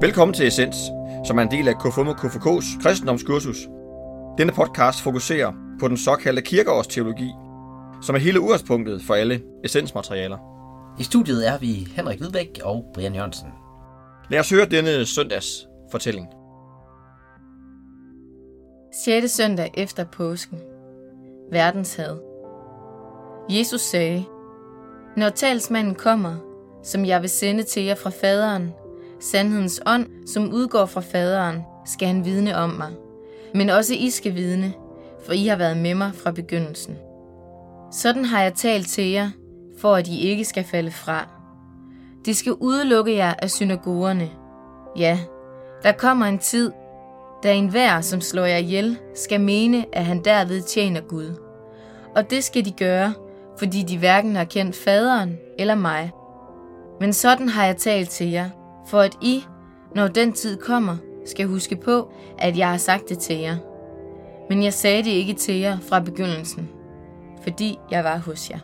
Velkommen til Essens, som er en del af KFUM og KFK's kristendomskursus. Denne podcast fokuserer på den såkaldte kirkeårsteologi, som er hele udgangspunktet for alle essensmaterialer. I studiet er vi Henrik Hvidbæk og Brian Jørgensen. Lad os høre denne søndags fortælling. 6. søndag efter påsken. Verdenshad. Jesus sagde, Når talsmanden kommer, som jeg vil sende til jer fra faderen, sandhedens ånd, som udgår fra faderen, skal han vidne om mig. Men også I skal vidne, for I har været med mig fra begyndelsen. Sådan har jeg talt til jer, for at I ikke skal falde fra. Det skal udelukke jer af synagogerne. Ja, der kommer en tid, da enhver, som slår jer ihjel, skal mene, at han derved tjener Gud. Og det skal de gøre, fordi de hverken har kendt faderen eller mig. Men sådan har jeg talt til jer, for at I, når den tid kommer, skal huske på, at jeg har sagt det til jer. Men jeg sagde det ikke til jer fra begyndelsen, fordi jeg var hos jer.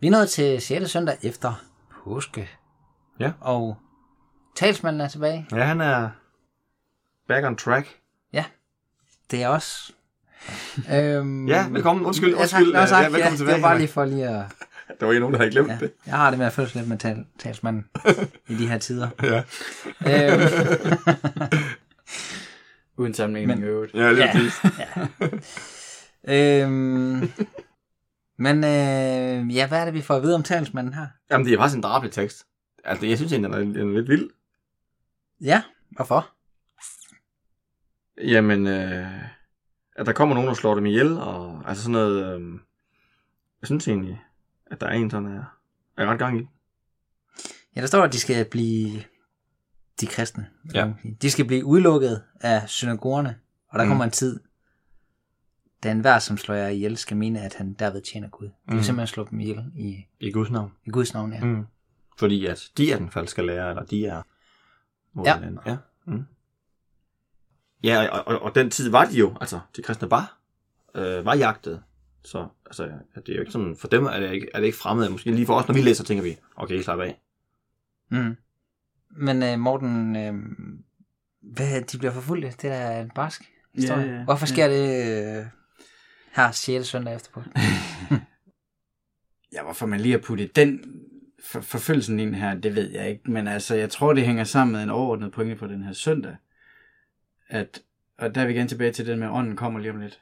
Vi er nået til 6. søndag efter påske. Ja. Og talsmanden er tilbage. Ja, han er back on track. Ja, det er også. øhm, Ja, velkommen. Undskyld, Ja, tak. undskyld. Nå, tak. Ja, velkommen ja, tilbage, Det var bare lige for lige at... Der var en nogen, der havde glemt Ja, det. jeg har det med at følge lidt med tal, talsmanden i de her tider. Ja, øhm, Uden sammenligning i øvrigt. ja lige Ja. præcis. øhm, men øh, ja, hvad er det, vi får at vide om talsmanden her? Jamen, det er faktisk en drabelig tekst. Altså, jeg synes egentlig, den er, den er lidt vild. Ja, hvorfor? Jamen, øh, at der kommer nogen, der slår dem ihjel, og altså sådan noget... Øh, jeg synes egentlig, at der er en sådan er, er ret gang i. Ja, der står, at de skal blive de kristne. Ja. De skal blive udelukket af synagogerne, og der Mm. kommer en tid, da enhver, som slår jer ihjel, skal mene, at han derved tjener Gud. De vil Mm. simpelthen slå dem ihjel i, I Guds navn. i Guds navn, ja. Mm. Fordi at de er den falske lærer, eller de er... Ja. Ja. Mm. Ja, og, og, og, den tid var de jo, altså, de kristne var, øh, var jagtet. Så altså, det er jo ikke sådan, for dem er det ikke, er det ikke fremmed. Måske lige for os, når vi læser, tænker vi, okay, slap af. Mm. Men uh, Morten, uh, hvad, de bliver forfulgt, det er en barsk historie. Ja, ja, Hvorfor sker det uh, her 6. søndag efterpå? Ja, hvorfor man lige har puttet den for, forfølgelsen ind her, det ved jeg ikke. Men altså, jeg tror, det hænger sammen med en overordnet pointe på den her søndag. At, og der er vi igen tilbage til det med, at ånden kommer lige om lidt.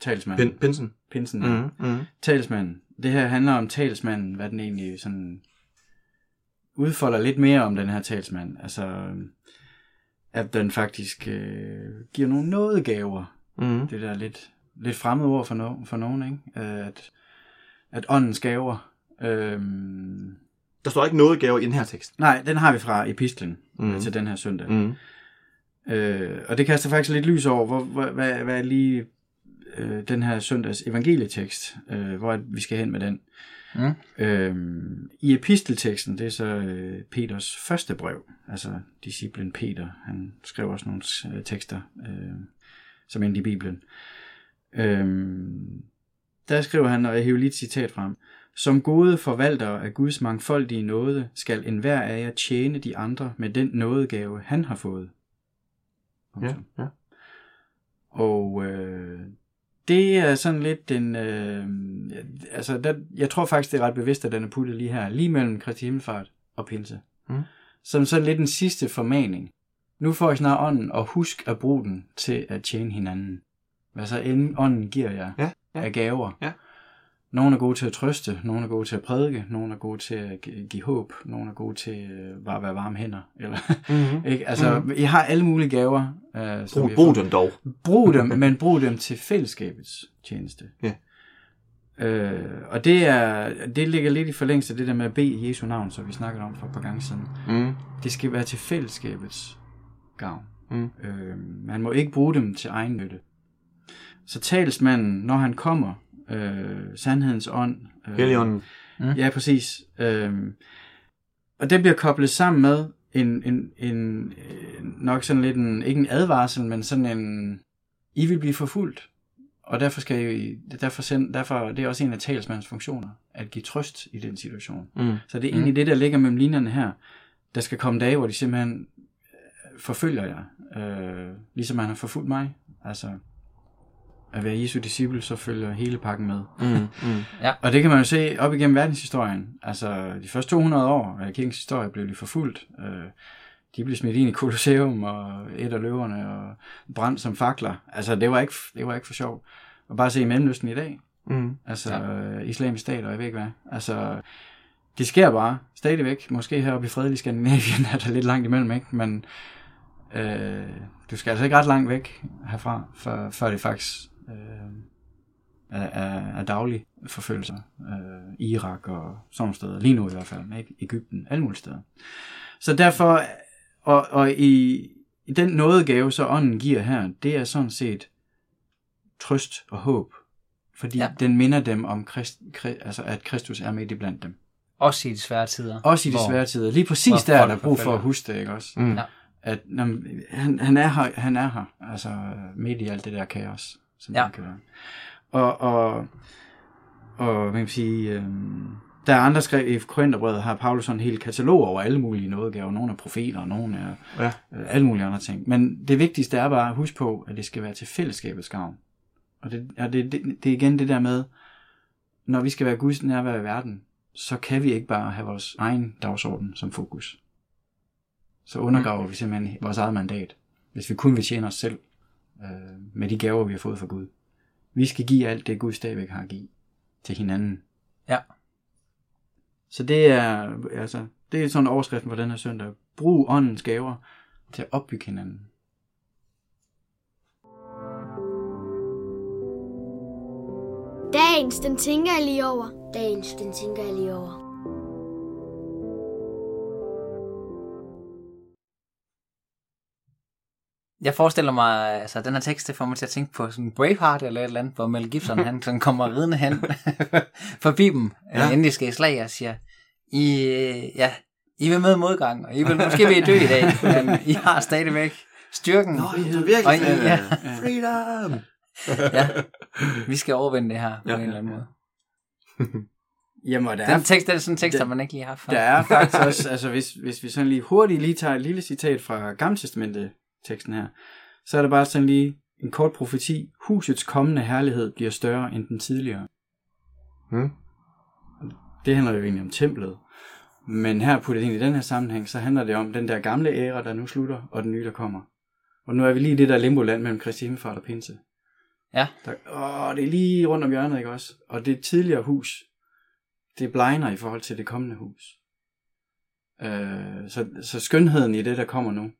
Talsmanden. Pin, pinsen. Pinsen. Mm. Mm. Talsmanden. Det her handler om talsmanden, hvad den egentlig sådan udfolder lidt mere om den her talsmand. Altså, at den faktisk øh, giver nogle nådegaver Mm. det der lidt, lidt fremmede ord for, no, for nogen, ikke? At, at åndens gaver, øhm, Der står ikke noget gave i den her tekst. nej, den har vi fra epistlen mm. til den her søndag. Mm. Øh, og det kaster faktisk lidt lys over, hvor, hvor, hvad, hvad er lige øh, den her søndags evangelietekst, øh, hvor vi skal hen med den. Mm. Øhm, I epistelteksten, det er så øh, Peters første brev, altså disciplen Peter, han skrev også nogle øh, tekster, øh, som endte i Bibelen. Øhm, der skriver han, og jeg hiver lige et citat frem, som gode forvaltere af Guds mangfoldige nåde, skal enhver af jer tjene de andre med den nådegave, han har fået. Ja, ja. Og øh, det er sådan lidt den... Øh, altså, der, jeg tror faktisk, det er ret bevidst, at den er puttet lige her, lige mellem Kristi Himmelfart og Pinse. Mm. Som sådan lidt den sidste formaning. Nu får I snart ånden, og husk at bruge den til at tjene hinanden. Hvad så end ånden giver jer Ja, ja. af gaver. Ja. Nogle er gode til at trøste, nogle er gode til at prædike, nogle er gode til at gi- give håb, nogle er gode til øh, bare at være varme hænder. Eller, Mm-hmm. ikke? Altså, mm. I har alle mulige gaver. Øh, som Brug, brug dem dog. Brug dem, men brug dem til fællesskabets tjeneste. Ja. Øh, og det, er, det ligger lidt i forlængelse af det der med at bede i Jesu navn, som vi snakkede om for et par gange siden. Mm. Det skal være til fællesskabets gavn. Mm. Øh, man må ikke bruge dem til egen nytte. Så talsmanden, når han kommer, øh, sandhedens ånd. Øh, Helligånden. Ja, præcis. Øhm, og det bliver koblet sammen med en, en, en øh, nok sådan lidt en, ikke en advarsel, men sådan en, I vil blive forfulgt, og derfor skal I, derfor, send, derfor det er også en af talsmandens funktioner, at give trøst i den situation. Mm. Så det er egentlig det, der ligger mellem linjerne her. Der skal komme dage, hvor de simpelthen øh, forfølger jer, øh, ligesom han har forfulgt mig. Altså, at være Jesu disciple, så følger hele pakken med. Mm. Mm. Og det kan man jo se op igennem verdenshistorien. Altså, de første 200 år af kirkens historie blev de forfulgt. Øh, de blev smidt ind i Colosseum og et af løverne og brændt som fakler. Altså, det var ikke, det var ikke for sjov. Og bare se i Mellemøsten i dag. Mm. Altså, ja. islamisk stat og jeg ved ikke hvad. Altså, det sker bare stadigvæk. Måske heroppe i fredelig Skandinavien er der lidt langt imellem, ikke? Men øh, du skal altså ikke ret langt væk herfra, før, før det faktisk øh, er, er, er daglig forfølgelser. Øh, Irak og sådan nogle steder. Lige nu i hvert fald. Ikke? Ægypten, alle mulige steder. Så derfor, og, og i, i den nådegave, så ånden giver her, det er sådan set trøst og håb. Fordi ja. Den minder dem om, Christ, Christ, altså at Kristus er midt i blandt dem. Også i de svære tider. Også i de hvor- svære tider. Lige præcis der er der brug for at huske det, ikke også? Mm. Ja. At når, han, han, er her, han er her, altså midt i alt det der kaos, som Ja. kan være. Og, og, og man kan sige, øh, der er andre skrev i Korintherbrevet, har Paulus sådan en hel katalog over alle mulige nådegaver. Nogle er profeter, nogle er Ja. øh, alle mulige andre ting. Men det vigtigste er bare at huske på, at det skal være til fællesskabets gavn. Og det, og det, det, det er igen det der med, når vi skal være Guds nærvær i verden, så kan vi ikke bare have vores egen dagsorden som fokus. Så undergraver vi simpelthen vores eget mandat, hvis vi kun vil tjene os selv øh, med de gaver, vi har fået fra Gud. Vi skal give alt det, Gud stadigvæk har at give til hinanden. Ja. Så det er, altså, det er sådan overskriften for den her søndag. Brug åndens gaver til at opbygge hinanden. Dagens, den tænker jeg lige over. Dagens, den tænker jeg lige over. Jeg forestiller mig, altså den her tekst, det får mig til at tænke på sådan Braveheart eller et eller andet, hvor Mel Gibson, han sådan kommer ridende hen forbi dem, Ja. ja. inden de skal i slag og siger, I, øh, ja, I vil møde modgang, og I vil måske vil I dø i dag, men I har stadigvæk styrken. Nå, det er virkelig Og- sådan, ja. øh, freedom! Ja, vi skal overvinde det her på Ja, en eller anden måde. Jamen, der Den tekst, den er sådan en tekst, der man ikke lige har før. Der er faktisk også, altså hvis, hvis vi sådan lige hurtigt lige tager et lille citat fra Gamle Testamentet teksten her, så er der bare sådan lige en kort profeti. Husets kommende herlighed bliver større end den tidligere. Mm. Det handler jo egentlig om templet. Men her puttet ind i den her sammenhæng, så handler det om den der gamle æra, der nu slutter, og den nye, der kommer. Og nu er vi lige i det der limboland mellem Kristi Himmelfart og Pinse. Ja. Der, åh, det er lige rundt om hjørnet, ikke også? Og det tidligere hus, det blegner i forhold til det kommende hus. Øh, så, så skønheden i det, der kommer nu,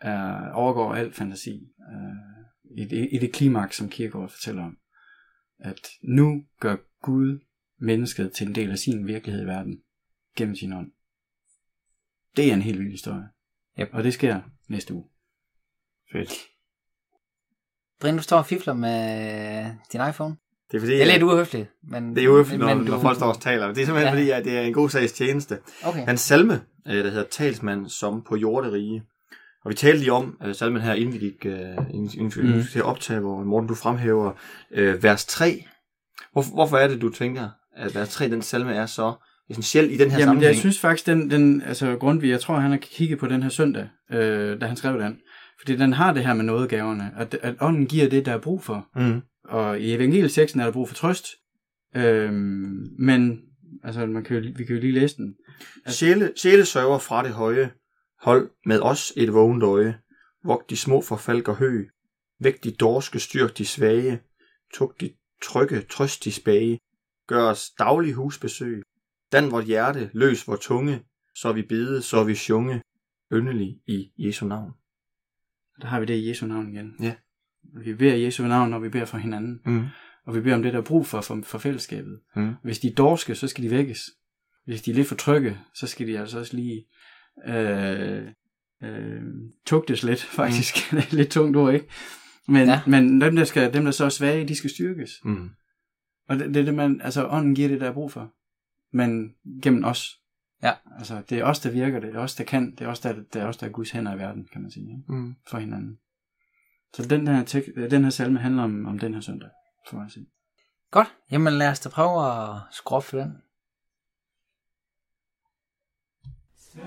er, overgår al fantasi. Øh, i, det, I det klimaks, som Kierkegaard fortæller om. At nu gør Gud mennesket til en del af sin virkelighed i verden, gennem sin ånd. Det er en helt vild historie. Yep. Og det sker næste uge. Fedt. Brian, du står og fifler med din iPhone. Det er fordi, Det er lidt at- uhøfligt. Men, det er uhøfligt, når, men når folk står og taler. Det er simpelthen Ja. fordi, at det er en god sags tjeneste. Okay. Hans salme, øh, der hedder Talsmand som på jorderige. Og vi talte lige om øh, salmen her, inden vi gik øh, inden, inden Mm. til at optage, hvor Morten, du fremhæver øh, vers 3. Hvor, hvorfor er det, du tænker, at vers 3, den salme er så essentiel i den her Jamen, sammenhæng? jeg synes faktisk, den, den altså Grundtvig, jeg tror, han har kigget på den her søndag, øh, da han skrev den. Fordi den har det her med nådegaverne, at, at ånden giver det, der er brug for. Mm. Og i evangelieteksten er der brug for trøst. Øhm, men, altså, man kan jo, vi kan jo lige læse den. Sjæle, sjæle sørger fra det høje. Hold med os et vågent øje. Vogt de små for falk og hø. Væk de dorske, styrk de svage. Tug de trygge, trøst de spage. Gør os daglig husbesøg. Dan vort hjerte, løs vor tunge. Så vi bede, så vi sjunge. Yndelig i Jesu navn. Der har vi det i Jesu navn igen. Ja. Vi beder i Jesu navn, når vi beder for hinanden. Mm. Og vi beder om det, der er brug for, for, for fællesskabet. Mm. Hvis de er dorske, så skal de vækkes. Hvis de er lidt for trygge, så skal de altså også lige øh, øh, tugtes lidt, faktisk. Mm. er lidt tungt ord, ikke? Men, Ja. ja. men dem, der skal, dem, der så er svage, de skal styrkes. Mm. Og det, det er det, man, altså ånden giver det, der er brug for. Men gennem os. Ja. Altså, det er os, der virker det. Det er os, der kan. Det er os, der, det er os, der er Guds hænder i verden, kan man sige. Ikke? Mm. For hinanden. Så den her, tek- den her salme handler om, om den her søndag, for mig at se. Godt. Jamen lad os da prøve at for den. Selv